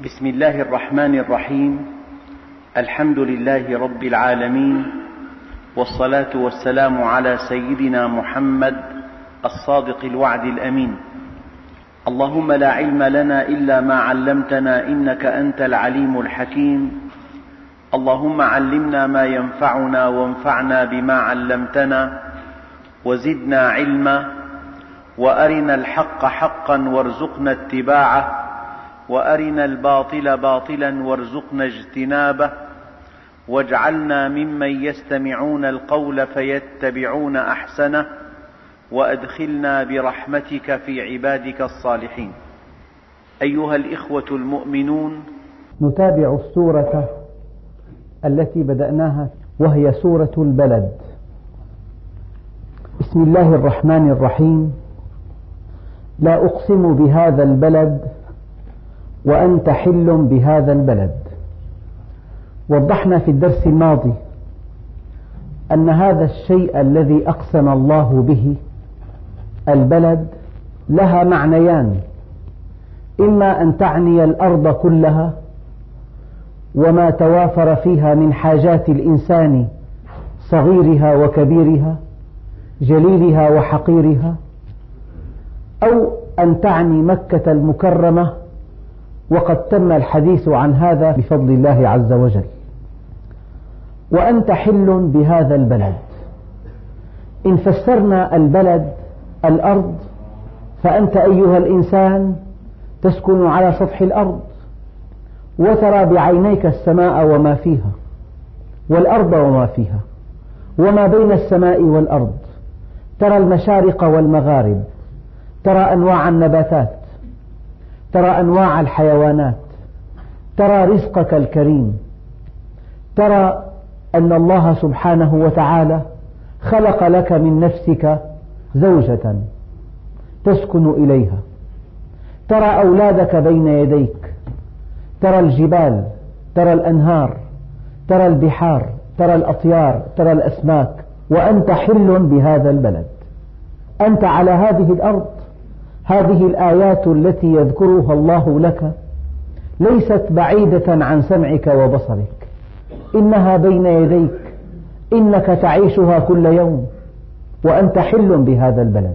بسم الله الرحمن الرحيم. الحمد لله رب العالمين. والصلاة والسلام على سيدنا محمد الصادق الوعد الأمين. اللهم لا علم لنا إلا ما علمتنا إنك أنت العليم الحكيم. اللهم علمنا ما ينفعنا وانفعنا بما علمتنا وزدنا علما وأرنا الحق حقا وارزقنا اتباعه وأرنا الباطل باطلا وارزقنا اجتنابه واجعلنا ممن يستمعون القول فيتبعون أحسنه وأدخلنا برحمتك في عبادك الصالحين. أيها الإخوة المؤمنون نتابع السورة التي بدأناها وهي سورة البلد. بسم الله الرحمن الرحيم. لا أقسم بهذا البلد وأنت حل بهذا البلد. وضحنا في الدرس الماضي أن هذا الشيء الذي أقسم الله به البلد لها معنيان. إما أن تعني الأرض كلها وما توافر فيها من حاجات الإنسان صغيرها وكبيرها جليلها وحقيرها أو أن تعني مكة المكرمة وقد تم الحديث عن هذا بفضل الله عز وجل. وأنت حل بهذا البلد. إن فسرنا البلد الأرض فأنت أيها الإنسان تسكن على سطح الأرض وترى بعينيك السماء وما فيها والأرض وما فيها وما بين السماء والأرض. ترى المشارق والمغارب ترى أنواع النباتات ترى أنواع الحيوانات ترى رزقك الكريم ترى أن الله سبحانه وتعالى خلق لك من نفسك زوجة تسكن إليها ترى أولادك بين يديك ترى الجبال ترى الأنهار ترى البحار ترى الأطيار ترى الأسماك وأنت حل بهذا البلد أنت على هذه الأرض. هذه الآيات التي يذكرها الله لك ليست بعيدة عن سمعك وبصرك. إنها بين يديك. إنك تعيشها كل يوم. وأنت حل بهذا البلد.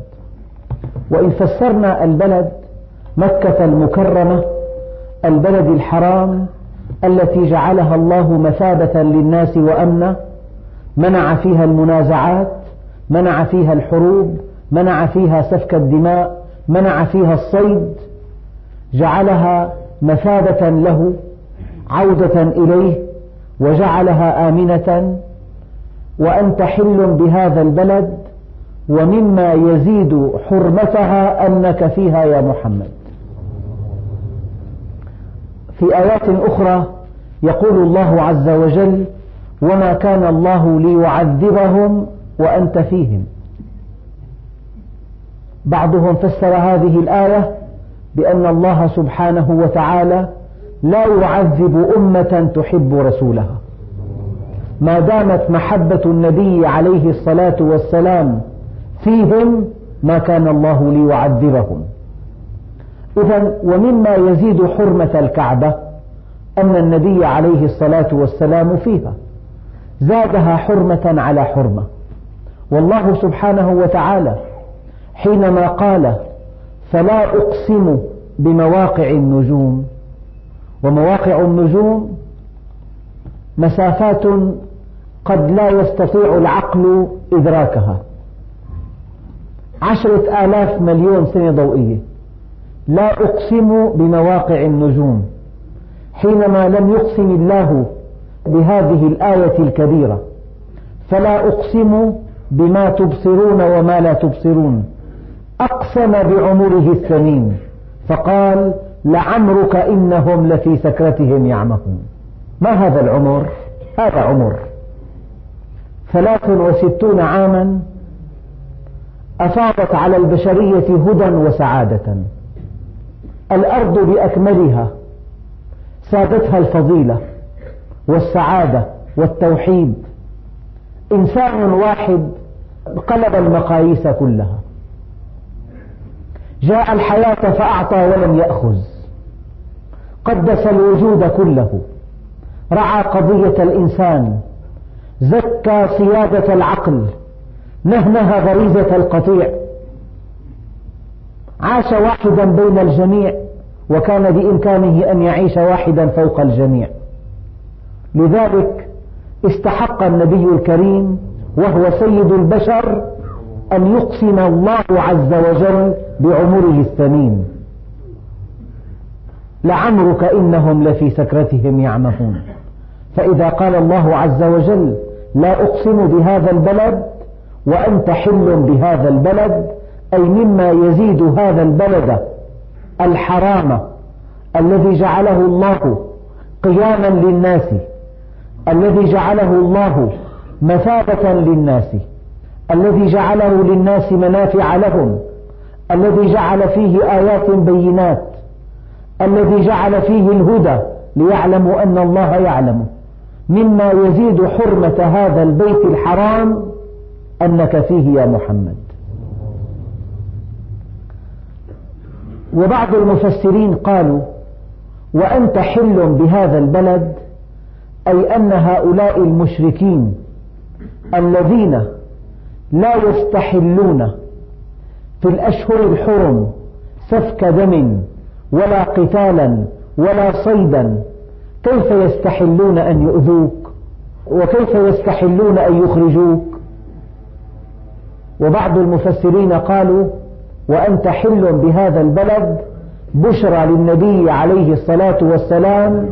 وإن فسرنا البلد مكة المكرمة البلد الحرام التي جعلها الله مثابة للناس وأمنا منع فيها المنازعات منع فيها الحروب منع فيها سفك الدماء منع فيها الصيد جعلها مثابة له عودة إليه وجعلها آمنة وأنت حل بهذا البلد ومما يزيد حرمتها أنك فيها يا محمد. في آيات أخرى يقول الله عز وجل وما كان الله ليعذبهم وأنت فيهم بعضهم فسر هذه الآية بأن الله سبحانه وتعالى لا يعذب أمة تحب رسولها. ما دامت محبة النبي عليه الصلاة والسلام فيهم ما كان الله ليعذبهم. إذا ومما يزيد حرمة الكعبة أن النبي عليه الصلاة والسلام فيها. زادها حرمة على حرمة. والله سبحانه وتعالى حينما قال فلا أقسم بمواقع النجوم. ومواقع النجوم مسافات قد لا يستطيع العقل إدراكها. عشرة آلاف مليون سنة ضوئية. لا أقسم بمواقع النجوم. حينما لم يقسم الله بهذه الآية الكبيرة فلا أقسم بما تبصرون وما لا تبصرون. أقسم بعمره الثمين فقال لعمرك إنهم لفي سكرتهم يعمهون. ما هذا العمر؟ هذا عمر ثلاث وستون عاما أفاضت على البشرية هدى وسعادة. الأرض بأكملها سادتها الفضيلة والسعادة والتوحيد. إنسان واحد قلب المقاييس كلها. جاء الحياة فأعطى ولم يأخذ. قدس الوجود كله. رعى قضية الإنسان. زكى سيادة العقل. نهنه غريزة القطيع. عاش واحدا بين الجميع وكان بإمكانه أن يعيش واحدا فوق الجميع. لذلك استحق النبي الكريم وهو سيد البشر أن يقسم الله عز وجل بعمره الثمين. لعمرك إنهم لفي سكرتهم يعمهون. فإذا قال الله عز وجل لا أقسم بهذا البلد وأنت حل بهذا البلد أي مما يزيد هذا البلد الحرام الذي جعله الله قياما للناس الذي جعله الله مثابة للناس. الذي جعله للناس منافع لهم الذي جعل فيه آيات بينات الذي جعل فيه الهدى ليعلموا أن الله يعلم. مما يزيد حرمة هذا البيت الحرام أنك فيه يا محمد. وبعض المفسرين قالوا وأنت حل بهذا البلد أي أن هؤلاء المشركين الذين لا يستحلون في الأشهر الحرم سفك دم ولا قتالا ولا صيدا. كيف يستحلون أن يؤذوك؟ وكيف يستحلون أن يخرجوك؟ وبعض المفسرين قالوا وأنت حل بهذا البلد بشرى للنبي عليه الصلاة والسلام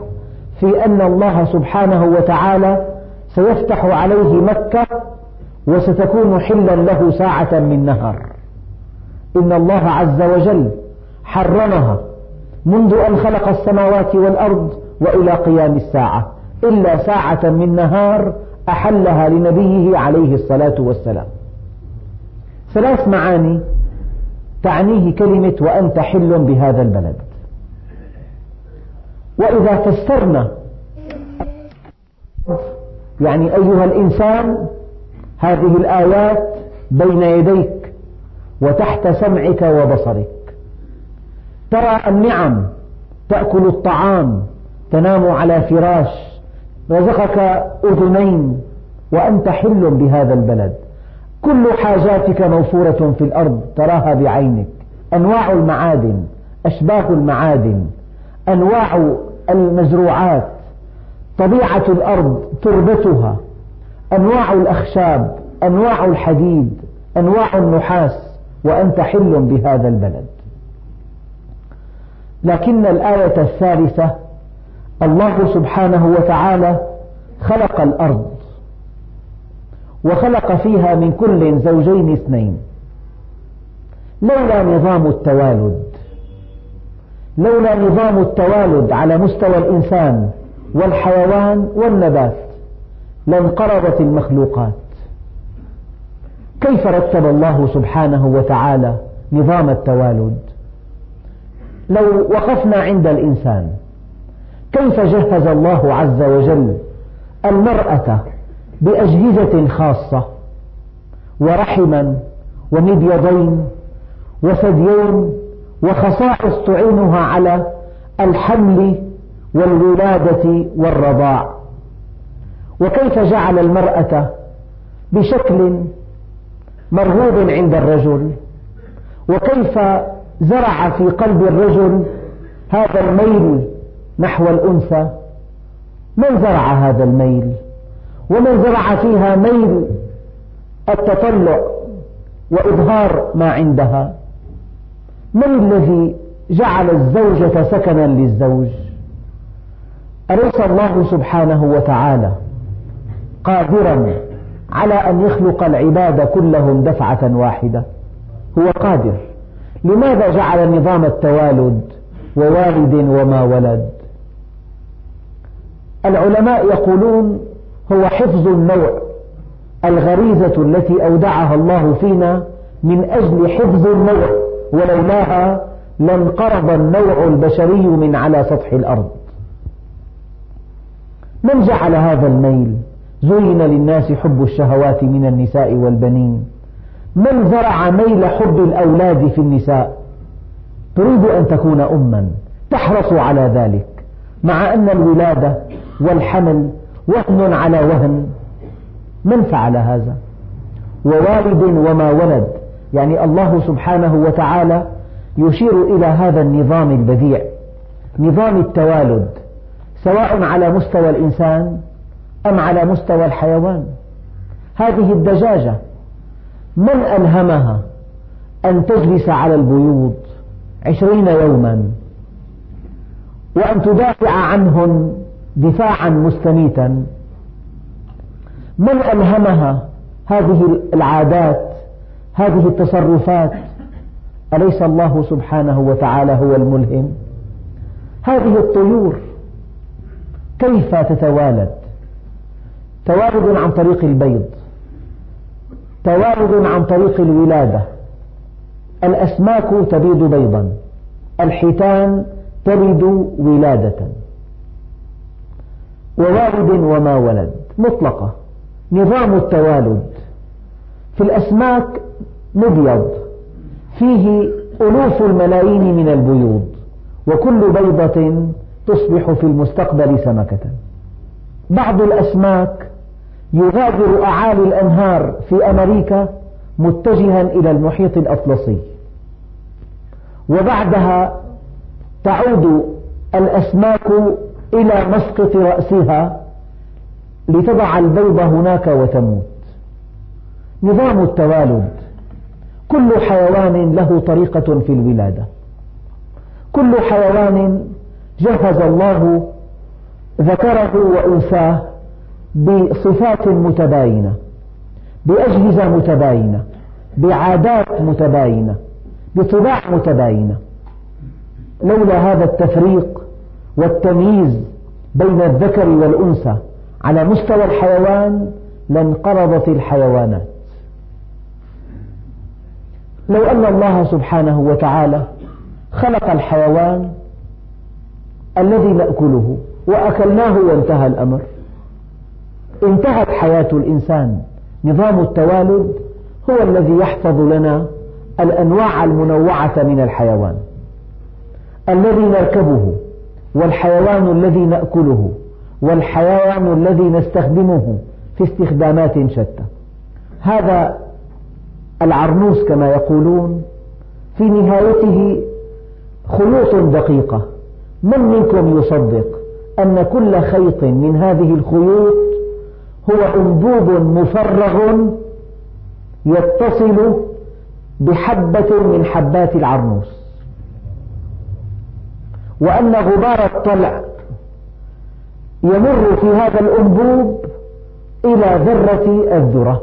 في أن الله سبحانه وتعالى سيفتح عليه مكة وستكون حلا له ساعة من نهار. إن الله عز وجل حرمها منذ أن خلق السماوات والأرض وإلى قيام الساعة. إلا ساعة من نهار أحلها لنبيه عليه الصلاة والسلام. ثلاث معاني تعنيه كلمة وأنت حل بهذا البلد. وإذا فسرنا يعني أيها الإنسان هذه الآيات بين يديك وتحت سمعك وبصرك. ترى النعم تأكل الطعام تنام على فراش رزقك أذنين وأنت حل بهذا البلد. كل حاجاتك موفورة في الأرض تراها بعينك. أنواع المعادن أشباه المعادن أنواع المزروعات. طبيعة الأرض تربتها أنواع الأخشاب أنواع الحديد أنواع النحاس وأنت حل بهذا البلد. لكن الآية الثالثة الله سبحانه وتعالى خلق الأرض وخلق فيها من كل زوجين اثنين. لولا نظام التوالد لولا نظام التوالد على مستوى الإنسان والحيوان والنبات لانقرضت المخلوقات. كيف رتب الله سبحانه وتعالى نظام التوالد؟ لو وقفنا عند الإنسان كيف جهز الله عز وجل المرأة بأجهزة خاصة ورحما ومبيضين وثديين وخصائص تعينها على الحمل والولادة والرضاع؟ وكيف جعل المرأة بشكل مرغوب عند الرجل؟ وكيف زرع في قلب الرجل هذا الميل نحو الأنثى؟ من زرع هذا الميل؟ ومن زرع فيها ميل التطلع وإظهار ما عندها؟ من الذي جعل الزوجة سكنا للزوج؟ أليس الله سبحانه وتعالى قادرا على أن يخلق العباد كلهم دفعة واحدة. هو قادر. لماذا جعل نظام التوالد ووالد وما ولد؟ العلماء يقولون هو حفظ النوع الغريزة التي أودعها الله فينا من أجل حفظ النوع ولولاها لانقرض النوع البشري من على سطح الأرض. من جعل هذا الميل؟ زين للناس حب الشهوات من النساء والبنين. من زرع ميل حب الأولاد في النساء تريد أن تكون أما تحرص على ذلك مع أن الولادة والحمل وهن على وهن. من فعل هذا؟ ووالد وما ولد. يعني الله سبحانه وتعالى يشير إلى هذا النظام البديع نظام التوالد سواء على مستوى الإنسان أم على مستوى الحيوان؟ هذه الدجاجة من ألهمها أن تجلس على البيوض عشرين يوما وأن تدافع عنهن دفاعا مستميتا؟ من ألهمها هذه العادات هذه التصرفات؟ أليس الله سبحانه وتعالى هو الملهم؟ هذه الطيور كيف تتوالد؟ توالد عن طريق البيض. توالد عن طريق الولادة. الأسماك تبيض بيضا. الحيتان تلد ولادة. ووالد وما ولد. مطلقة. نظام التوالد. في الأسماك مبيض. فيه ألوف الملايين من البيوض. وكل بيضة تصبح في المستقبل سمكة. بعض الأسماك يغادر أعالي الأنهار في أمريكا متجها إلى المحيط الأطلسي. وبعدها تعود الأسماك إلى مسقط رأسها لتضع البيض هناك وتموت. نظام التوالد كل حيوان له طريقة في الولادة. كل حيوان جهز الله ذكره وأنثاه بصفات متباينة بأجهزة متباينة بعادات متباينة بطباع متباينة. لولا هذا التفريق والتمييز بين الذكر والأنثى على مستوى الحيوان لانقرضت الحيوانات. لو أن الله سبحانه وتعالى خلق الحيوان الذي نأكله وأكلناه وانتهى الأمر. انتهت حياة الإنسان. نظام التوالد هو الذي يحفظ لنا الأنواع المنوعة من الحيوان. الذي نركبه والحيوان الذي نأكله والحيوان الذي نستخدمه في استخدامات شتى. هذا العرنوس كما يقولون في نهايته خيوط دقيقة. من منكم يصدق أن كل خيط من هذه الخيوط هو أنبوب مفرغ يتصل بحبة من حبات العرنوس وأن غبار الطلع يمر في هذا الأنبوب إلى ذرة الذرة.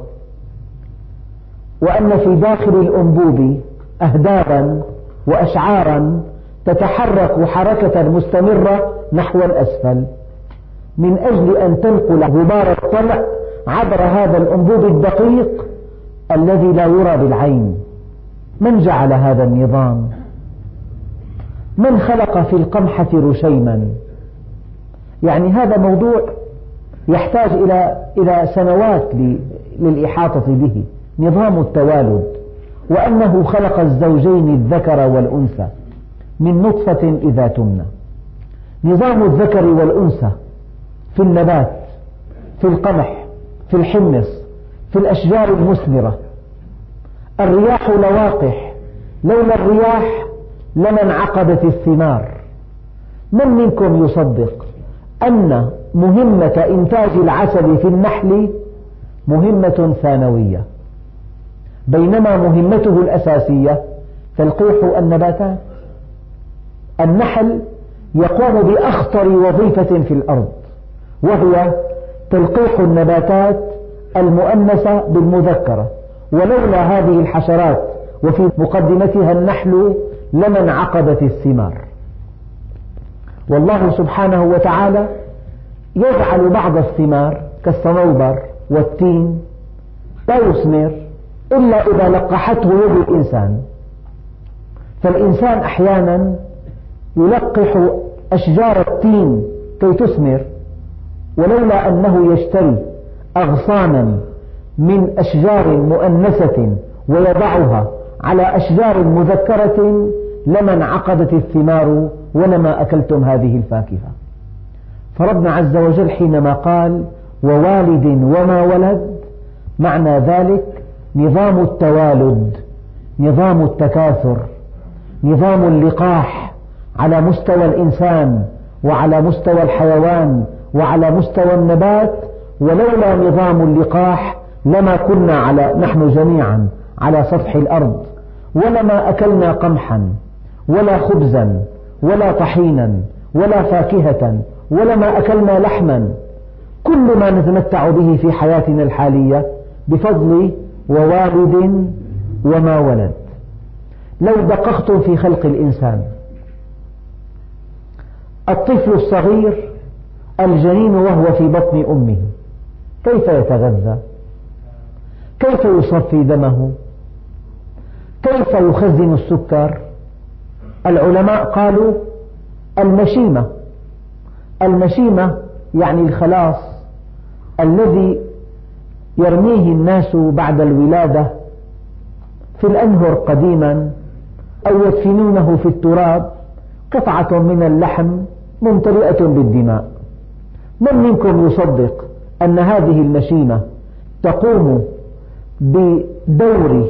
وأن في داخل الأنبوب أهدابا وأشعارا تتحرك حركة مستمرة نحو الأسفل. من أجل أن تنقل غبار الطلع عبر هذا الأنبوب الدقيق الذي لا يرى بالعين. من جعل هذا النظام؟ من خلق في القمحة رشيما. يعني هذا موضوع يحتاج إلى إلى سنوات للإحاطة به. نظام التوالد. وأنه خلق الزوجين الذكر والأنثى من نطفة إذا تمنى. نظام الذكر والأنثى في النبات في القمح في الحمص في الأشجار المثمرة الرياح لواقح لولا الرياح لما انعقدت الثمار. من منكم يصدق أن مهمة إنتاج العسل في النحل مهمة ثانوية؟ بينما مهمته الأساسية تلقيح النباتات. النحل يقوم بأخطر وظيفة في الأرض. وهي تلقيح النباتات المؤنثة بالمذكرة. ولولا هذه الحشرات وفي مقدمتها النحل لما انعقدت الثمار. والله سبحانه وتعالى يجعل بعض الثمار كالصنوبر والتين لا يثمر إلا إذا لقحته يد الإنسان. فالإنسان أحيانا يلقح أشجار التين كي تثمر ولولا أنه يشتري أغصانا من أشجار مؤنثة ويضعها على أشجار مذكرة لما انعقدت الثمار ولما أكلتم هذه الفاكهة. فربنا عز وجل حينما قال ووالد وما ولد معنى ذلك نظام التوالد نظام التكاثر نظام اللقاح على مستوى الإنسان وعلى مستوى الحيوان وعلى مستوى النبات ولولا نظام اللقاح لما كنا على نحن جميعا على سطح الأرض ولما أكلنا قمحا ولا خبزا ولا طحينا ولا فاكهة ولما أكلنا لحما كل ما نتمتع به في حياتنا الحالية بفضل ووالد وما ولد. لو دققتم في خلق الإنسان الطفل الصغير الجنين وهو في بطن أمه. كيف يتغذى؟ كيف يصفي دمه؟ كيف يخزن السكر؟ العلماء قالوا المشيمة. المشيمة يعني الخلاص الذي يرميه الناس بعد الولادة في الأنهر قديما أو يدفنونه في التراب قطعة من اللحم ممتلئة بالدماء. من منكم يصدق أن هذه المشيمة تقوم بدور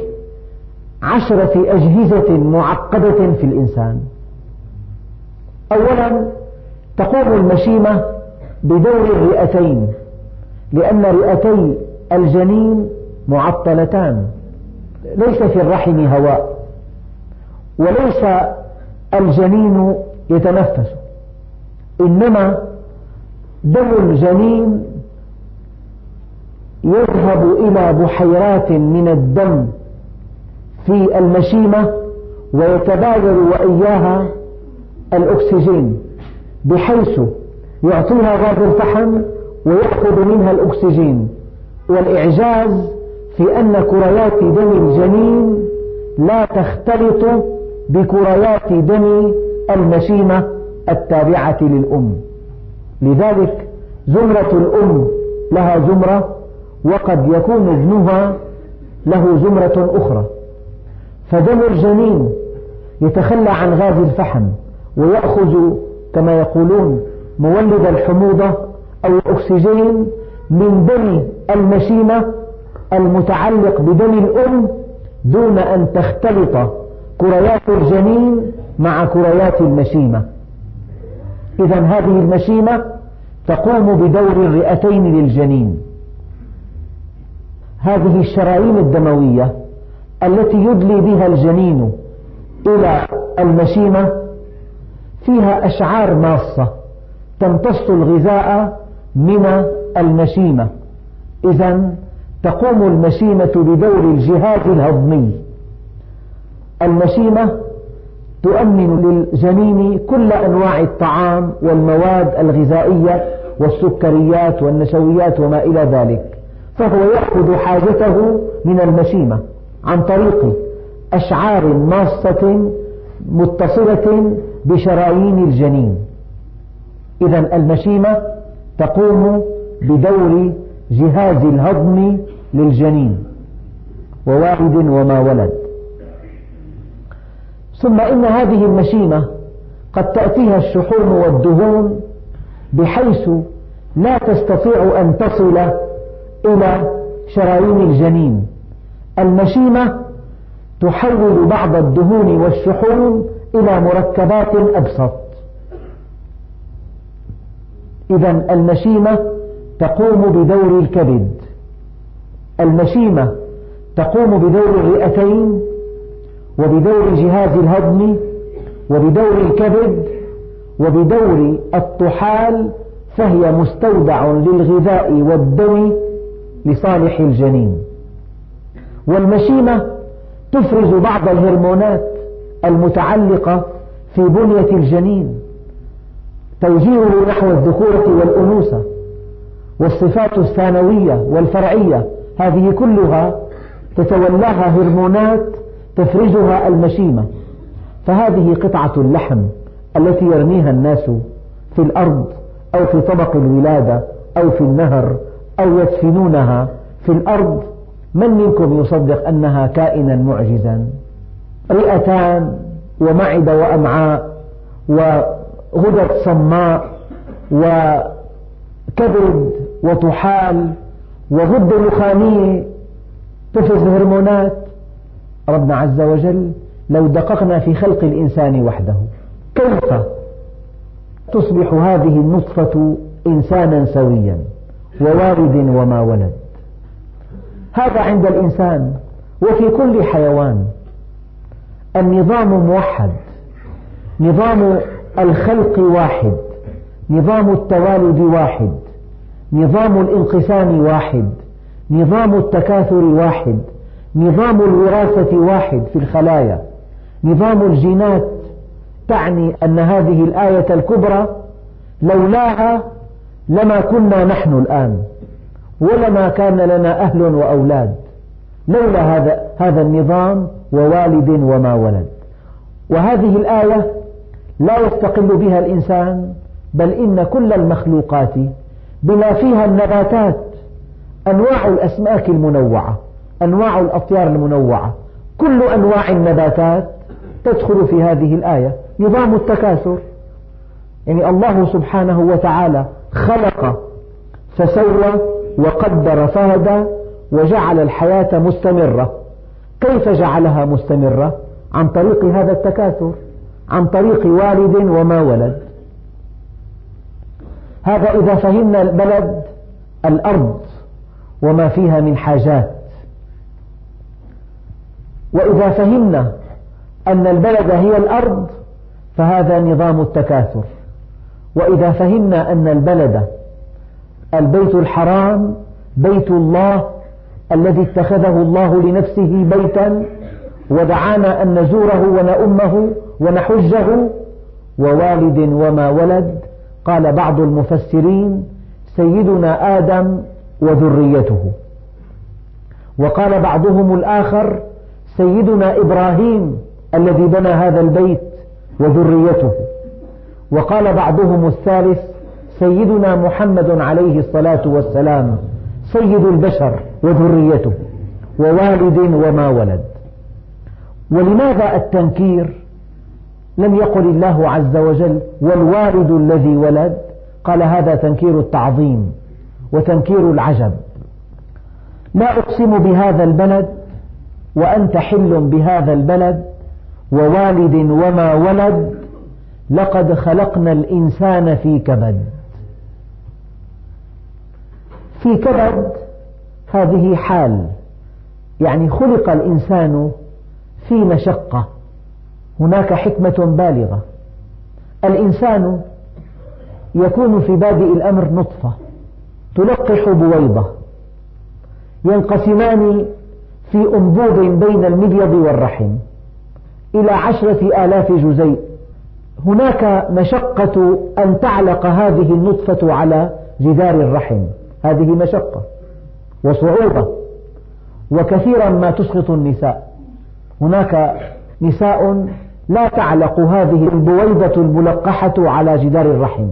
عشرة أجهزة معقدة في الإنسان؟ أولا تقوم المشيمة بدور الرئتين لأن رئتي الجنين معطلتان ليس في الرحم هواء وليس الجنين يتنفس إنما دم الجنين يذهب إلى بحيرات من الدم في المشيمة ويتبادر وإياها الأكسجين بحيث يعطيها غاز الفحم ويأخذ منها الأكسجين. والإعجاز في أن كريات دم الجنين لا تختلط بكريات دم المشيمة التابعة للأم. لذلك زمرة الأم لها زمرة وقد يكون ابنها له زمرة أخرى. فدم الجنين يتخلى عن غاز الفحم ويأخذ كما يقولون مولد الحموضة أو الأكسجين من دم المشيمة المتعلق بدم الأم دون أن تختلط كريات الجنين مع كريات المشيمة. إذا هذه المشيمة تقوم بدور الرئتين للجنين. هذه الشرايين الدموية التي يدلي بها الجنين إلى المشيمة فيها أشعار ماصة تمتص الغذاء من المشيمة. إذا تقوم المشيمة بدور الجهاز الهضمي. المشيمة تؤمن للجنين كل أنواع الطعام والمواد الغذائية والسكريات والنشويات وما إلى ذلك فهو يأخذ حاجته من المشيمة عن طريق أشعار ماصة متصلة بشرايين الجنين. إذا المشيمة تقوم بدور جهاز الهضم للجنين ووالد وما ولد. ثم إن هذه المشيمة قد تأتيها الشحوم والدهون بحيث لا تستطيع أن تصل إلى شرايين الجنين. المشيمة تحول بعض الدهون والشحوم إلى مركبات أبسط. إذا المشيمة تقوم بدور الكبد. المشيمة تقوم بدور الرئتين وبدور جهاز الهضم وبدور الكبد وبدور الطحال فهي مستودع للغذاء والدم لصالح الجنين. والمشيمة تفرز بعض الهرمونات المتعلقة في بنية الجنين توجيهه نحو الذكورة والأنوثة والصفات الثانوية والفرعية هذه كلها تتولاها هرمونات تفرزها المشيمة. فهذه قطعة اللحم التي يرميها الناس في الأرض أو في طبق الولادة أو في النهر أو يدفنونها في الأرض من منكم يصدق أنها كائنا معجزا؟ رئتان ومعدة وأمعاء وغدد صماء و كبد وطحال وغدة نخامية تفرز هرمونات ربنا عز وجل لو دققنا في خلق الإنسان وحده. كيف تصبح هذه النطفة إنسانا سويا ووالد وما ولد؟ هذا عند الإنسان وفي كل حيوان النظام موحد نظام الخلق واحد نظام التوالد واحد نظام الانقسام واحد نظام التكاثر واحد. نظام الوراثة واحد في الخلايا. نظام الجينات تعني أن هذه الآية الكبرى لولاها لما كنا نحن الآن ولما كان لنا أهل وأولاد. لولا هذا هذا النظام ووالد وما ولد. وهذه الآية لا يستقل بها الإنسان بل إن كل المخلوقات بما فيها النباتات أنواع الأسماك المنوعة. أنواع الأطيار المنوعة. كل أنواع النباتات تدخل في هذه الآية. نظام التكاثر. يعني الله سبحانه وتعالى خلق فسوى وقدر فهدى وجعل الحياة مستمرة. كيف جعلها مستمرة؟ عن طريق هذا التكاثر. عن طريق والد وما ولد. هذا إذا فهمنا البلد الأرض وما فيها من حاجات. وإذا فهمنا أن البلد هي الأرض فهذا نظام التكاثر. وإذا فهمنا أن البلد البيت الحرام بيت الله الذي اتخذه الله لنفسه بيتا ودعانا أن نزوره ونؤمه ونحجه ووالد وما ولد قال بعض المفسرين سيدنا آدم وذريته. وقال بعضهم الآخر سيدنا إبراهيم الذي بنى هذا البيت وذريته. وقال بعضهم الثالث سيدنا محمد عليه الصلاة والسلام سيد البشر وذريته ووالد وما ولد. ولماذا التنكير لم يقل الله عز وجل والوالد الذي ولد؟ قال هذا تنكير التعظيم وتنكير العجب. لا أقسم بهذا البلد وأنت حل بهذا البلد ووالد وما ولد لقد خلقنا الإنسان في كبد. في كبد هذه حال يعني خلق الإنسان في مشقة. هناك حكمة بالغة. الإنسان يكون في بادئ الأمر نطفة تلقح بويضة. ينقسمان في أنبوب بين المبيض والرحم إلى عشرة آلاف جزيء. هناك مشقة أن تعلق هذه النطفة على جدار الرحم. هذه مشقة وصعوبة وكثيرا ما تسقط النساء. هناك نساء لا تعلق هذه البويضة الملقحة على جدار الرحم.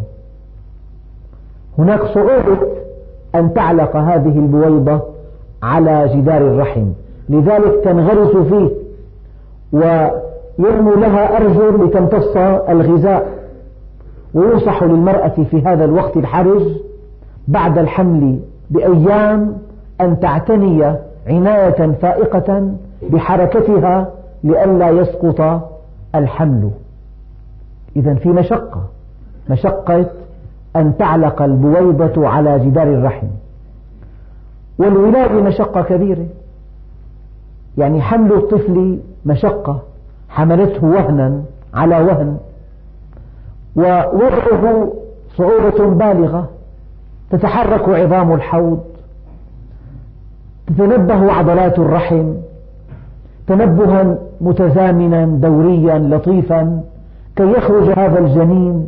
هناك صعوبة أن تعلق هذه البويضة على جدار الرحم. لذلك تنغرس فيه ويرموا لها أرجل لتمتص الغذاء. وينصح للمرأة في هذا الوقت الحرج بعد الحمل بأيام أن تعتني عناية فائقة بحركتها لئلا يسقط الحمل. إذا في مشقة مشقة أن تعلق البويضة على جدار الرحم. والولادة مشقة كبيرة. يعني حمل الطفل مشقة حملته وهنا على وهن. ووضعه صعوبة بالغة تتحرك عظام الحوض تتنبه عضلات الرحم تنبها متزامنا دوريا لطيفا كي يخرج هذا الجنين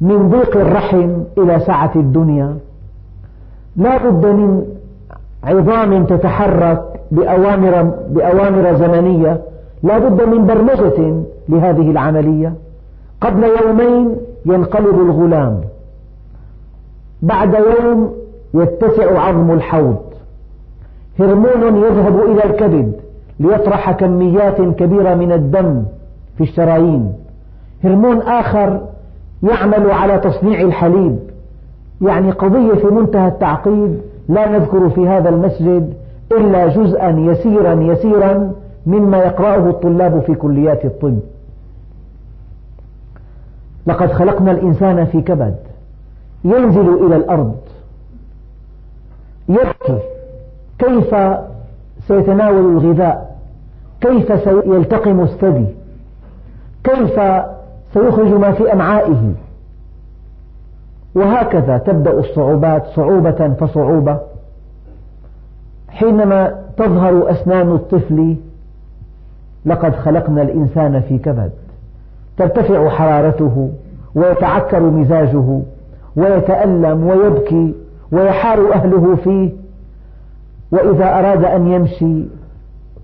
من ضيق الرحم إلى سعة الدنيا. لا بد من عظام تتحرك بأوامر, بأوامر زمنية لا بد من برمجة لهذه العملية. قبل يومين ينقلب الغلام. بعد يوم يتسع عظم الحوض. هرمون يذهب إلى الكبد ليطرح كميات كبيرة من الدم في الشرايين. هرمون آخر يعمل على تصنيع الحليب. يعني قضية في منتهى التعقيد لا نذكر في هذا المسجد إلا جزءا يسيرا يسيرا مما يقرأه الطلاب في كليات الطب. لقد خلقنا الإنسان في كبد ينزل إلى الأرض يبكي كيف سيتناول الغذاء كيف سيلتقم الثدي كيف سيخرج ما في أمعائه. وهكذا تبدأ الصعوبات صعوبة فصعوبة. حينما تظهر أسنان الطفل لقد خلقنا الإنسان في كبد. ترتفع حرارته ويتعكر مزاجه ويتألم ويبكي ويحار أهله فيه. وإذا أراد أن يمشي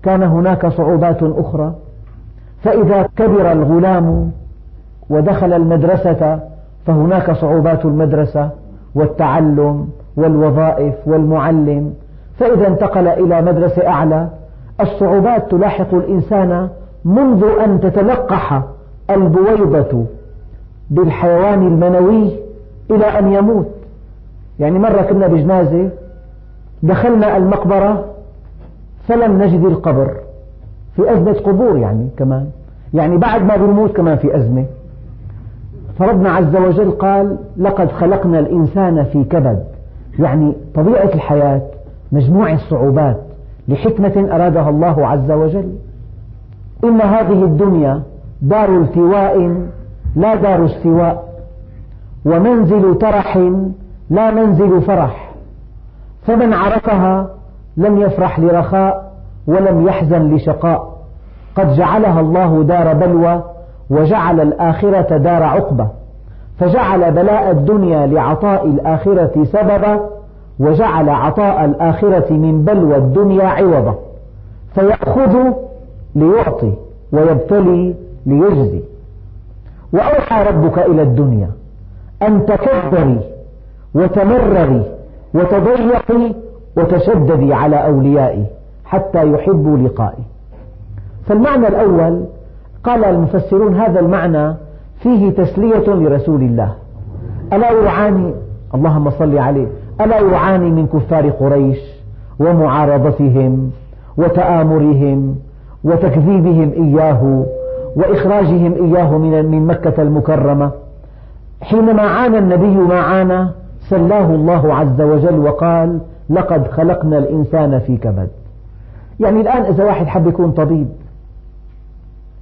كان هناك صعوبات أخرى. فإذا كبر الغلام ودخل المدرسة فهناك صعوبات المدرسة والتعلم والوظائف والمعلم. فإذا انتقل إلى مدرسة أعلى الصعوبات تلاحق الإنسان منذ أن تتلقح البويضة بالحيوان المنوي إلى أن يموت. يعني مرة كنا بجنازة دخلنا المقبرة فلم نجد القبر. في أزمة قبور يعني كمان. يعني بعد ما بنموت كمان في أزمة. فربنا عز وجل قال لقد خلقنا الإنسان في كبد. يعني طبيعة الحياة مجموعة صعوبات لحكمة أرادها الله عز وجل. إن هذه الدنيا دار التواء لا دار استواء ومنزل ترح لا منزل فرح. فمن عرفها لم يفرح لرخاء ولم يحزن لشقاء. قد جعلها الله دار بلوى وجعل الآخرة دار عقبة فجعل بلاء الدنيا لعطاء الآخرة سببا وجعل عطاء الآخرة من بلوى الدنيا عوضا. فيأخذ ليعطي ويبتلي ليجزي. وأوحى ربك إلى الدنيا أن تكبري وتمرري وتضيقي وتشددي على أوليائي حتى يحبوا لقائي. فالمعنى الأول قال المفسرون هذا المعنى فيه تسلية لرسول الله. ألا يعاني اللهم صل عليه. ألا يعاني من كفار قريش ومعارضتهم وتآمرهم وتكذيبهم إياه وإخراجهم إياه من مكة المكرمة. حينما عانى النبي ما عانى سلاه الله عز وجل وقال لقد خلقنا الإنسان في كبد. يعني الآن إذا واحد حب يكون طبيب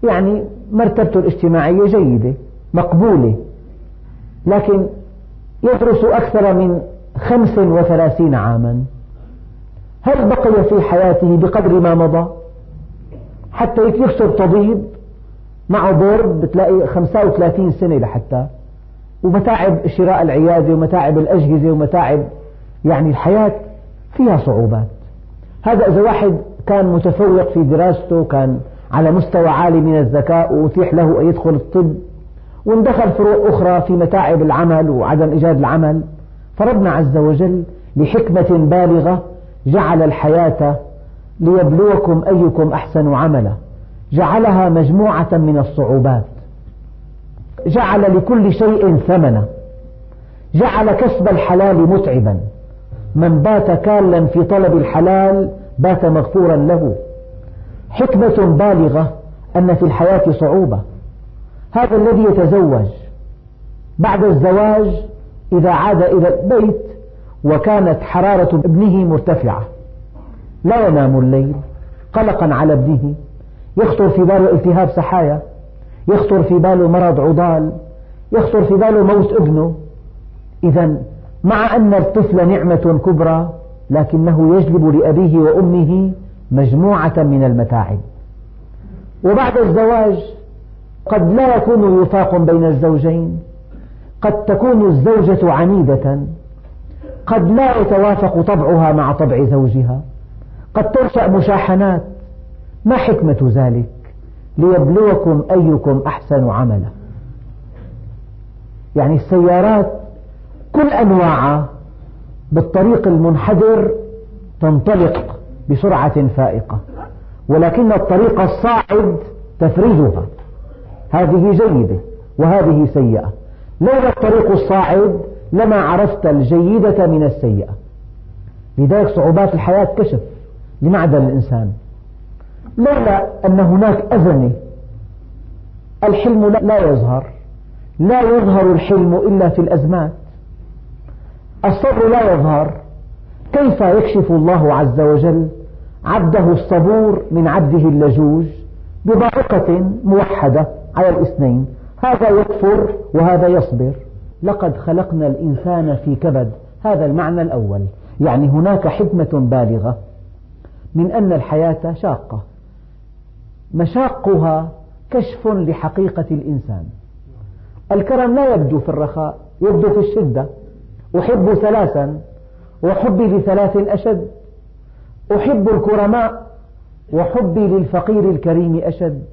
يعني مرتبته الاجتماعية جيدة مقبولة لكن يدرس أكثر من خمس وثلاثين عاما. هل بقي في حياته بقدر ما مضى؟ حتى يكسر طبيب معه بورد بتلاقي 35 سنة لحتى. ومتاعب شراء العيادة ومتاعب الأجهزة ومتاعب يعني الحياة فيها صعوبات. هذا إذا واحد كان متفوق في دراسته كان على مستوى عالي من الذكاء وأتيح له أن يدخل الطب واندخل فروع أخرى في متاعب العمل وعدم إيجاد العمل. فربنا عز وجل لحكمة بالغة جعل الحياة ليبلوكم أيكم أحسن عملا. جعلها مجموعة من الصعوبات. جعل لكل شيء ثمنا. جعل كسب الحلال متعبا. من بات كالا في طلب الحلال بات مغفورا له. حكمة بالغة أن في الحياة صعوبة. هذا الذي يتزوج بعد الزواج إذا عاد إلى البيت وكانت حرارة ابنه مرتفعة. لا ينام الليل قلقا على ابنه. يخطر في باله التهاب سحايا. يخطر في باله مرض عضال. يخطر في باله موت ابنه. إذا مع أن الطفل نعمة كبرى لكنه يجلب لأبيه وأمه مجموعة من المتاعب. وبعد الزواج قد لا يكون وفاق بين الزوجين. قد تكون الزوجة عنيدة. قد لا يتوافق طبعها مع طبع زوجها. قد تنشأ مشاحنات. ما حكمة ذلك؟ ليبلوكم أيكم أحسن عملا. يعني السيارات كل أنواعها بالطريق المنحدر تنطلق بسرعة فائقة ولكن الطريق الصاعد تفرزها. هذه جيدة وهذه سيئة. لولا الطريق الصاعد لما عرفت الجيدة من السيئة؟ لذلك صعوبات الحياة كشف لمعدن الإنسان. لولا أن هناك أزمة؟ الحلم لا يظهر. لا يظهر الحلم إلا في الأزمات. الصبر لا يظهر. كيف يكشف الله عز وجل عبده الصبور من عبده اللجوج؟ بضائقة موحدة على الاثنين. هذا يكفر وهذا يصبر. لقد خلقنا الإنسان في كبد. هذا المعنى الأول. يعني هناك حكمة بالغة. من أن الحياة شاقة. مشاقها كشف لحقيقة الإنسان. الكرم لا يبدو في الرخاء يبدو في الشدة. أحب ثلاثا. وحبي لثلاث أشد. أحب الكرماء. وحبي للفقير الكريم أشد.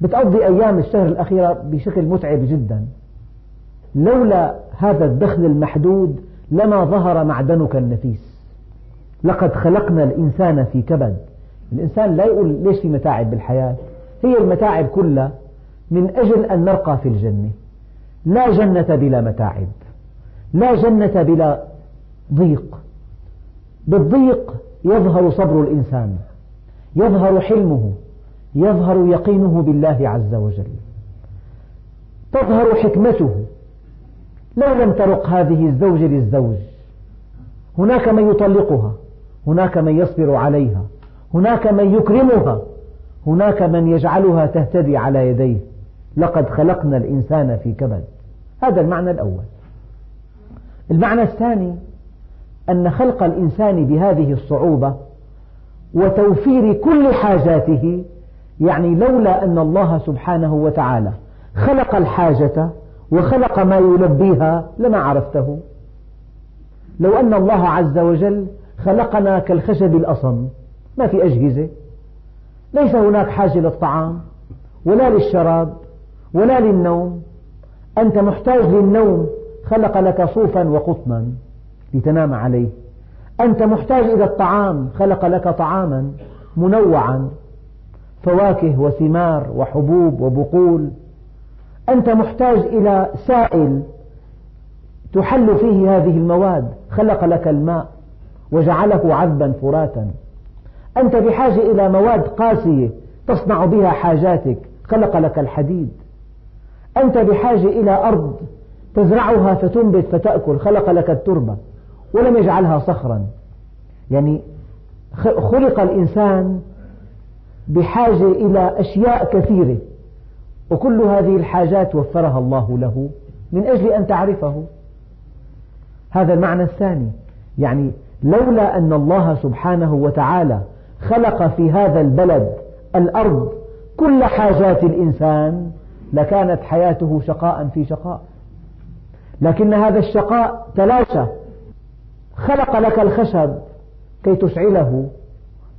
بتقضي أيام الشهر الأخيرة بشكل متعب جدا. لولا هذا الدخل المحدود لما ظهر معدنك النفيس. لقد خلقنا الإنسان في كبد. الإنسان لا يقول ليش في متاعب بالحياة؟ هي المتاعب كلها من أجل أن نرقى في الجنة. لا جنة بلا متاعب. لا جنة بلا ضيق. بالضيق يظهر صبر الإنسان. يظهر حلمه. يظهر يقينه بالله عز وجل. تظهر حكمته. لو لم ترق هذه الزوجة للزوج. هناك من يطلقها. هناك من يصبر عليها. هناك من يكرمها. هناك من يجعلها تهتدي على يديه. لقد خلقنا الإنسان في كبد. هذا المعنى الأول. المعنى الثاني أن خلق الإنسان بهذه الصعوبة وتوفير كل حاجاته يعني لولا أن الله سبحانه وتعالى خلق الحاجة وخلق ما يلبيها لما عرفته. لو أن الله عز وجل خلقنا كالخشب الأصم ما في أجهزة. ليس هناك حاجة للطعام ولا للشراب ولا للنوم. أنت محتاج للنوم خلق لك صوفا وقطنا لتنام عليه. أنت محتاج إلى الطعام خلق لك طعاما منوعا. فواكه وثمار وحبوب وبقول. أنت محتاج إلى سائل تحل فيه هذه المواد. خلق لك الماء وجعله عذبا فراتا أنت بحاجة إلى مواد قاسية تصنع بها حاجاتك. خلق لك الحديد. أنت بحاجة إلى أرض تزرعها فتنبت فتأكل. خلق لك التربة ولم يجعلها صخرا. يعني خلق الإنسان بحاجة إلى أشياء كثيرة. وكل هذه الحاجات وفرها الله له من أجل أن تعرفه. هذا المعنى الثاني. يعني لولا أن الله سبحانه وتعالى خلق في هذا البلد الأرض كل حاجات الإنسان لكانت حياته شقاء في شقاء. لكن هذا الشقاء تلاشى. خلق لك الخشب كي تشعله.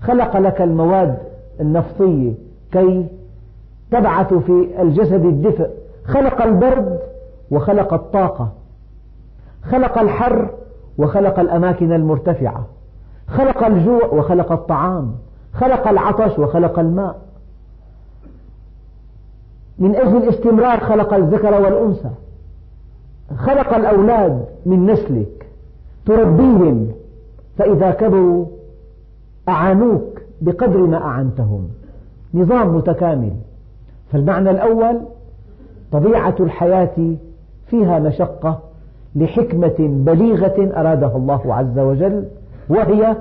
خلق لك المواد النفطية كي تبعث في الجسد الدفء. خلق البرد وخلق الطاقة. خلق الحر وخلق الأماكن المرتفعة. خلق الجوع وخلق الطعام. خلق العطش وخلق الماء. من أجل الاستمرار خلق الذكر والأنثى. خلق الأولاد من نسلك. تربيهم. فإذا كبروا أعانوك. بقدر ما أعنتهم. نظام متكامل. فالمعنى الأول طبيعة الحياة فيها مشقة لحكمة بليغة أرادها الله عز وجل وهي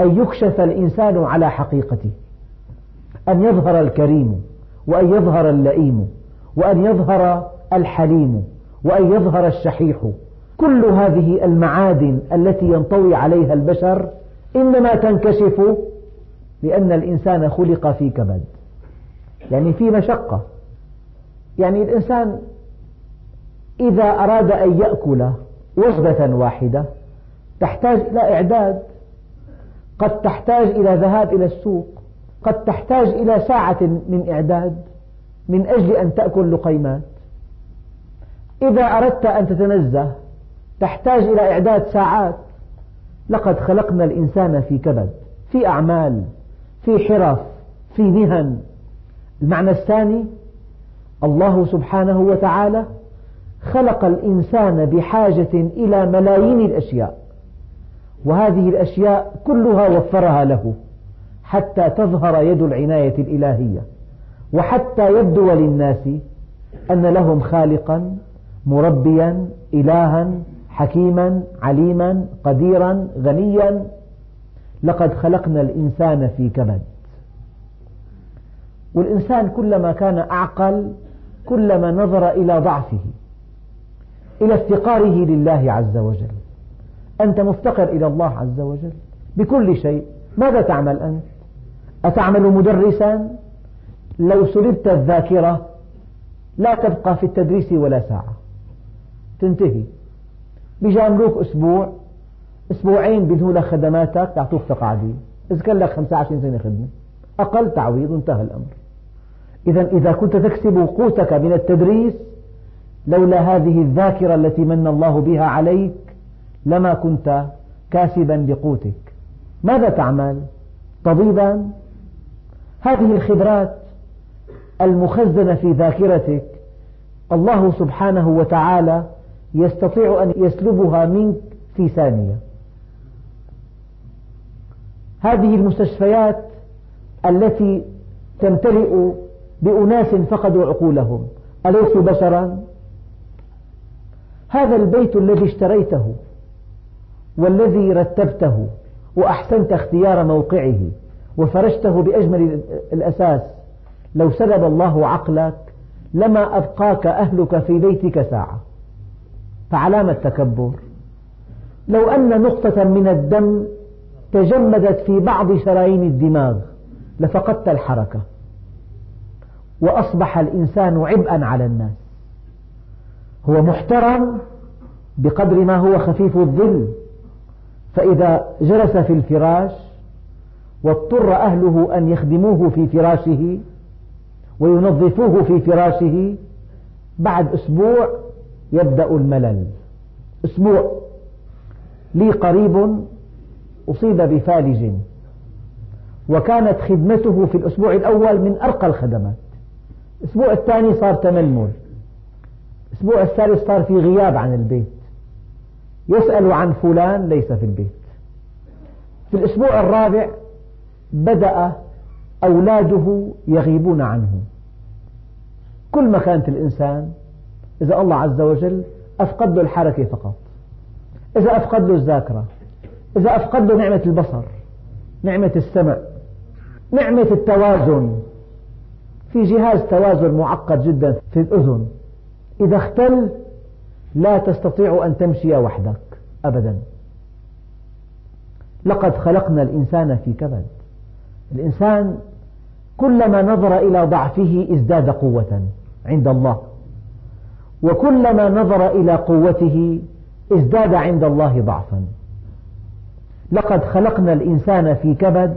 أن يكشف الإنسان على حقيقته أن يظهر الكريم وأن يظهر اللئيم وأن يظهر الحليم وأن يظهر الشحيح. كل هذه المعادن التي ينطوي عليها البشر إنما تنكشف لأن الإنسان خلق في كبد. يعني في مشقة. يعني الإنسان إذا أراد أن يأكل وجبة واحدة تحتاج إلى إعداد. قد تحتاج إلى ذهاب إلى السوق. قد تحتاج إلى ساعة من إعداد من أجل أن تأكل لقيمات. إذا أردت أن تتنزه تحتاج إلى إعداد ساعات. لقد خلقنا الإنسان في كبد في أعمال. في حرف في مهن. المعنى الثاني الله سبحانه وتعالى خلق الإنسان بحاجة إلى ملايين الأشياء. وهذه الأشياء كلها وفرها له حتى تظهر يد العناية الإلهية. وحتى يبدو للناس أن لهم خالقا مربيا إلها حكيما عليما قديرا غنيا. لقد خلقنا الإنسان في كبد. والإنسان كلما كان أعقل كلما نظر إلى ضعفه إلى افتقاره لله عز وجل. أنت مفتقر إلى الله عز وجل. بكل شيء. ماذا تعمل أنت؟ أتعمل مدرسا؟ لو سلبت الذاكرة لا تبقى في التدريس ولا ساعة. تنتهي. بيجاملوك أسبوع أسبوعين بينهوا لك خدماتك يعطوك تقاعدية إذا كان لك 25 سنة خدمة. أقل تعويض انتهى الأمر. إذا إذا كنت تكسب قوتك من التدريس لولا هذه الذاكرة التي من الله بها عليك لما كنت كاسبا لقوتك. ماذا تعمل؟ طبيبا هذه الخبرات المخزنة في ذاكرتك الله سبحانه وتعالى يستطيع أن يسلبها منك في ثانية. هذه المستشفيات التي تمتلئ بأناس فقدوا عقولهم. أليسوا بشرا؟ هذا البيت الذي اشتريته والذي رتبته وأحسنت اختيار موقعه وفرشته بأجمل الأساس. لو سلب الله عقلك لما أبقاك أهلك في بيتك ساعة. فعلامة التكبر لو أن نقطة من الدم تجمدت في بعض شرايين الدماغ لفقدت الحركة. وأصبح الإنسان عبئا على الناس. هو محترم بقدر ما هو خفيف الظل. فإذا جلس في الفراش واضطر أهله أن يخدموه في فراشه وينظفوه في فراشه بعد أسبوع يبدأ الملل. أسبوع. لي قريب أصيب بفالج. وكانت خدمته في الأسبوع الأول من أرقى الخدمات. الأسبوع الثاني صار تململ. الأسبوع الثالث صار في غياب عن البيت. يسأل عن فلان ليس في البيت. في الأسبوع الرابع بدأ أولاده يغيبون عنه. كل ما كانت الإنسان إذا الله عز وجل أفقد له الحركة فقط. إذا أفقد له الذاكرة. إذا أفقد له نعمة البصر نعمة السمع نعمة التوازن. في جهاز توازن معقد جدا في الأذن. إذا اختل لا تستطيع أن تمشي وحدك أبدا. لقد خلقنا الإنسان في كبد. الإنسان كلما نظر إلى ضعفه ازداد قوة عند الله. وكلما نظر إلى قوته ازداد عند الله ضعفا. لقد خلقنا الإنسان في كبد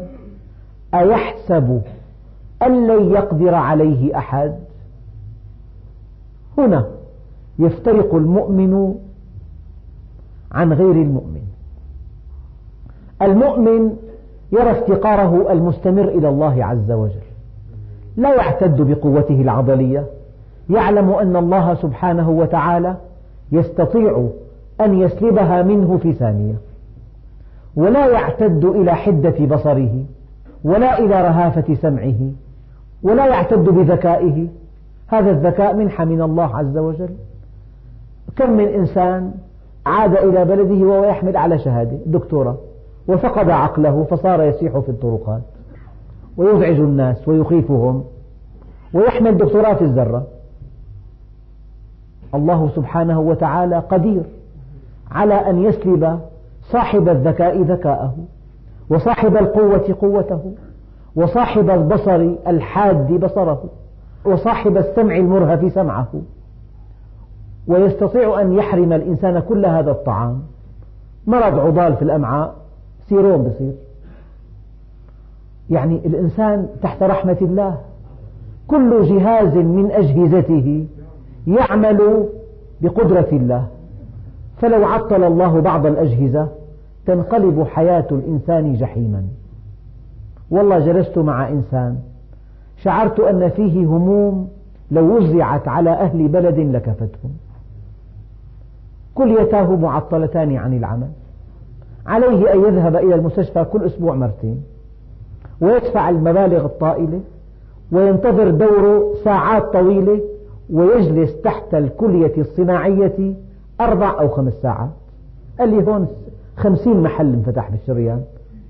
أيحسب أن لن يقدر عليه أحد؟ هنا يفترق المؤمن عن غير المؤمن. المؤمن يرى افتقاره المستمر إلى الله عز وجل. لا يعتد بقوته العضلية. يعلم أن الله سبحانه وتعالى يستطيع أن يسلبها منه في ثانية. ولا يعتد إلى حدة بصره ولا إلى رهافة سمعه ولا يعتد بذكائه. هذا الذكاء منحة من الله عز وجل. كم من إنسان عاد إلى بلده وهو يحمل على شهادة دكتورة وفقد عقله فصار يسيح في الطرقات ويزعج الناس ويخيفهم ويحمل دكتوراه الذرة. الله سبحانه وتعالى قدير على أن يسلب صاحب الذكاء ذكاءه وصاحب القوة قوته وصاحب البصر الحاد بصره وصاحب السمع المرهف سمعه. ويستطيع أن يحرم الإنسان كل هذا الطعام. مرض عضال في الأمعاء؟ سيروم بصير. يعني الإنسان تحت رحمة الله كل جهاز من أجهزته يعمل بقدرة الله. فلو عطل الله بعض الأجهزة تنقلب حياة الإنسان جحيما. والله جلست مع إنسان شعرت أن فيه هموم لو وزعت على أهل بلد لكفتهم. كليتاه معطلتان عن العمل. عليه أن يذهب إلى المستشفى كل أسبوع مرتين ويدفع المبالغ الطائلة وينتظر دوره ساعات طويلة ويجلس تحت الكلية الصناعية أربع أو خمس ساعات. قال لي هون خمسين محل انفتح بالشريان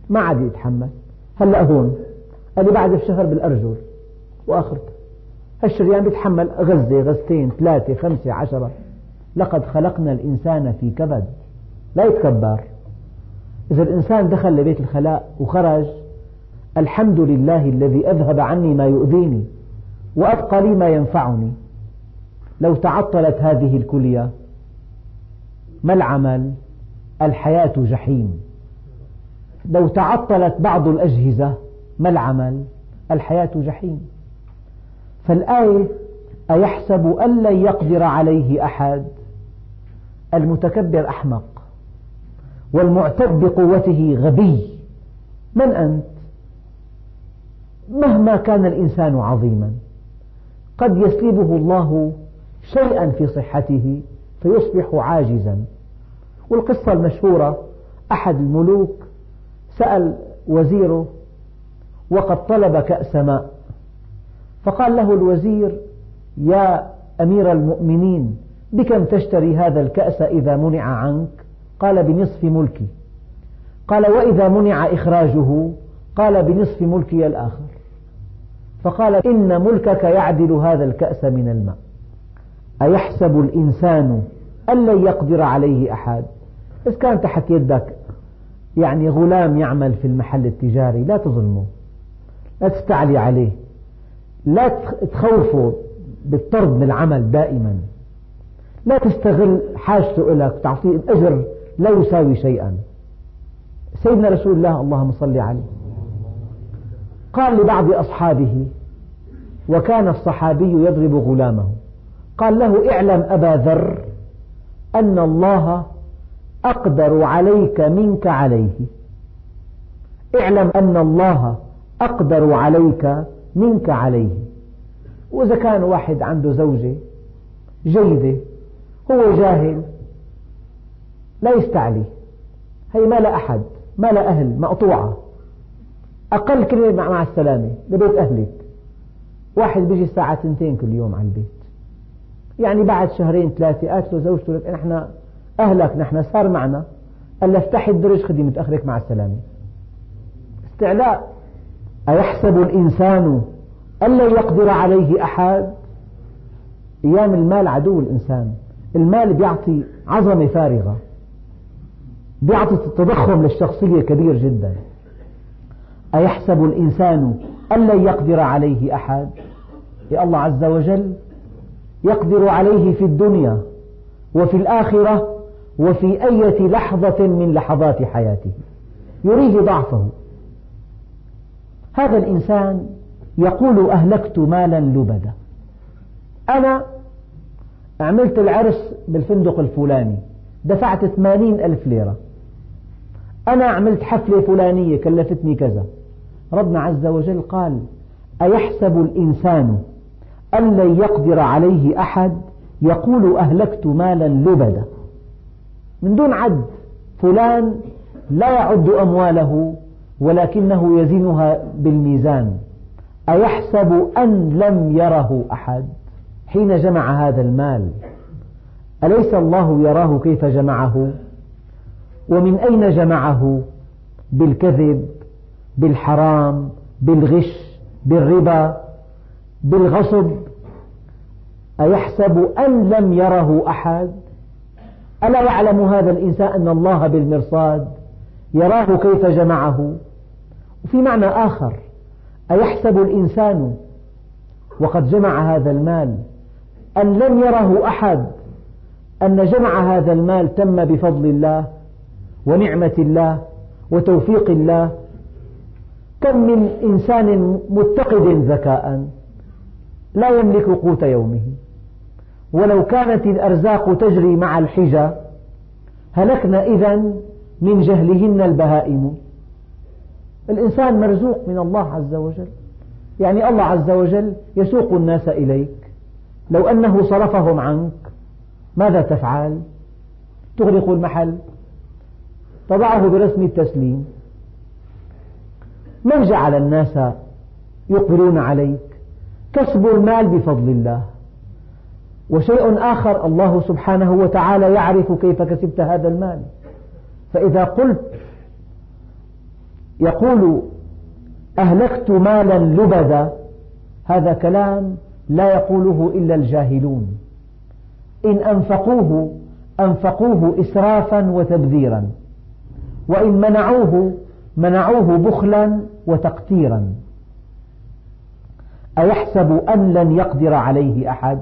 ما عاد يتحمل. هلأ هون قال لي بعد الشهر بالأرجل وآخرته هالشريان بيتحمل غزة غزتين ثلاثة خمسة عشرة. لقد خلقنا الإنسان في كبد لا يتكبر. إذا الإنسان دخل لبيت الخلاء وخرج الحمد لله الذي أذهب عني ما يؤذيني وأبقى لي ما ينفعني. لو تعطلت هذه الكلية ما العمل؟ الحياة جحيم. لو تعطلت بعض الأجهزة ما العمل؟ الحياة جحيم. فالآية أيحسب أن لن يقدر عليه أحد؟ المتكبر أحمق. والمعتد بقوته غبي. من أنت؟ مهما كان الإنسان عظيما. قد يسلبه الله شيئا في صحته فيصبح عاجزا. والقصة المشهورة أحد الملوك سأل وزيره وقد طلب كأس ماء. فقال له الوزير يا أمير المؤمنين بكم تشتري هذا الكأس إذا منع عنك؟ قال بنصف ملكي. قال وإذا منع إخراجه؟ قال بنصف ملكي الآخر. فقال إن ملكك يعدل هذا الكأس من الماء. أيحسب الإنسان أن لن يقدر عليه أحد؟ إذا كان تحت يدك يعني غلام يعمل في المحل التجاري لا تظلمه لا تستعلي عليه لا تخوفه بالطرد من العمل دائما لا تستغل حاجته لك تعطيه أجر لا يساوي شيئا. سيدنا رسول الله اللهم صل عليه قال لبعض أصحابه وكان الصحابي يضرب غلامه قال له اعلم أبا ذر أن الله أقدر عليك منك عليه. اعلم أن الله أقدر عليك منك عليه. وإذا كان واحد عنده زوجة جيدة هو جاهل لا يستعلي. هي ما لا أحد ما لا أهل مقطوعة. أقل كلمة مع السلامة لبيت أهلك. واحد بيجي الساعة اثنتين كل يوم على البيت. يعني بعد شهرين ثلاثة قالت له زوجته لك نحن أهلك نحن صار معنا. قال افتحي الدرج خدي متأخرك مع السلامة. استعلاء. أيحسب الإنسان أن لن يقدر عليه أحد؟ أيام المال عدو الإنسان. المال بيعطي عظمة فارغة. بيعطي تضخم للشخصية كبير جدا. أيحسب الإنسان أن لن يقدر عليه أحد؟ يا الله عز وجل يقدر عليه في الدنيا وفي الآخرة وفي أية لحظة من لحظات حياته. يريه ضعفه. هذا الإنسان يقول أهلكت مالا لبدا. أنا عملت العرس بالفندق الفلاني. دفعت ثمانين ألف ليرة. أنا عملت حفلة فلانية كلفتني كذا. ربنا عز وجل قال أيحسب الإنسان أن لن يقدر عليه أحد يقول أهلكت مالا لبدا؟ من دون عد فلان لا يعد أمواله ولكنه يزنها بالميزان. أيحسب أن لم يره أحد؟ حين جمع هذا المال أليس الله يراه كيف جمعه؟ ومن أين جمعه؟ بالكذب بالحرام بالغش بالربا بالغصب. أيحسب أن لم يره أحد؟ ألا يعلم هذا الإنسان أن الله بالمرصاد؟ يراه كيف جمعه؟ وفي معنى آخر أيحسب الإنسان وقد جمع هذا المال أن لم يره أحد أن جمع هذا المال تم بفضل الله ونعمة الله وتوفيق الله؟ كم من إنسان متقد ذكاء لا يملك قوت يومه. ولو كانت الأرزاق تجري مع الحجى هلكنا إذا من جهلهن البهائم. الإنسان مرزوق من الله عز وجل. يعني الله عز وجل يسوق الناس إليك. لو أنه صرفهم عنك ماذا تفعل؟ تغلق المحل تضعه برسم التسليم. من جعل الناس يقبلون عليك كسب المال بفضل الله. وشيء آخر الله سبحانه وتعالى يعرف كيف كسبت هذا المال. فإذا قلت يقول أهلكت مالا لبدا هذا كلام لا يقوله إلا الجاهلون. إن أنفقوه أنفقوه إسرافا وتبذيرا. وإن منعوه منعوه بخلا وتقتيرا. أيحسب أن لن يقدر عليه أحد؟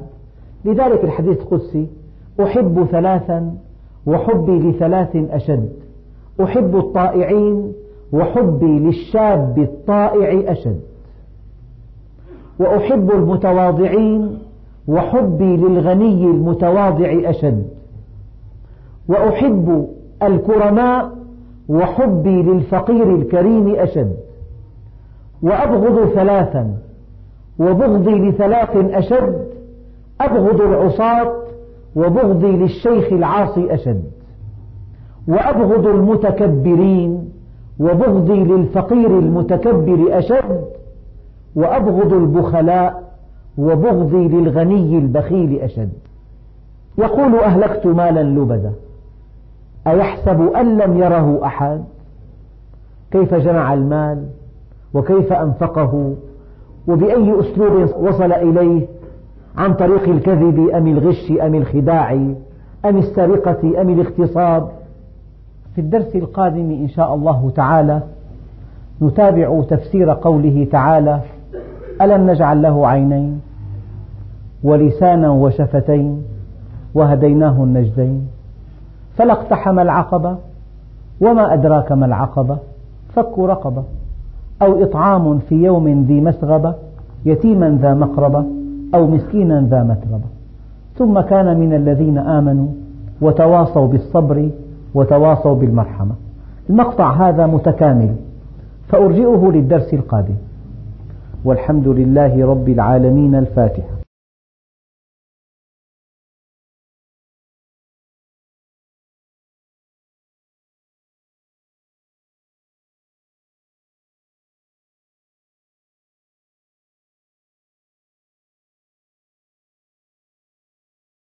لذلك الحديث القدسي أحب ثلاثا وحبي لثلاث أشد. أحب الطائعين وحبي للشاب الطائع أشد. وأحب المتواضعين وحبي للغني المتواضع أشد. وأحب الكرماء وحبي للفقير الكريم أشد. وأبغض ثلاثا وبغضي لثلاث أشد أبغض العصاة وبغضي للشيخ العاصي أشد. وأبغض المتكبرين وبغضي للفقير المتكبر أشد. وأبغض البخلاء وبغضي للغني البخيل أشد. يقول أهلكت مالا لبدا. أيحسب أن لم يره أحد؟ كيف جمع المال؟ وكيف أنفقه؟ وبأي أسلوب وصل إليه؟ عن طريق الكذب أم الغش أم الخداع أم السرقة أم الاغتصاب. في الدرس القادم إن شاء الله تعالى نتابع تفسير قوله تعالى ألم نجعل له عينين ولسانا وشفتين وهديناه النجدين؟ فلا اقتحم العقبة وما أدراك ما العقبة؟ فك رقبة. أو إطعام في يوم ذي مسغبة يتيما ذا مقربة. أو مسكينا ذا متربة. ثم كان من الذين آمنوا وتواصوا بالصبر وتواصوا بالمرحمة. المقطع هذا متكامل فأرجئه للدرس القادم. والحمد لله رب العالمين الفاتحة.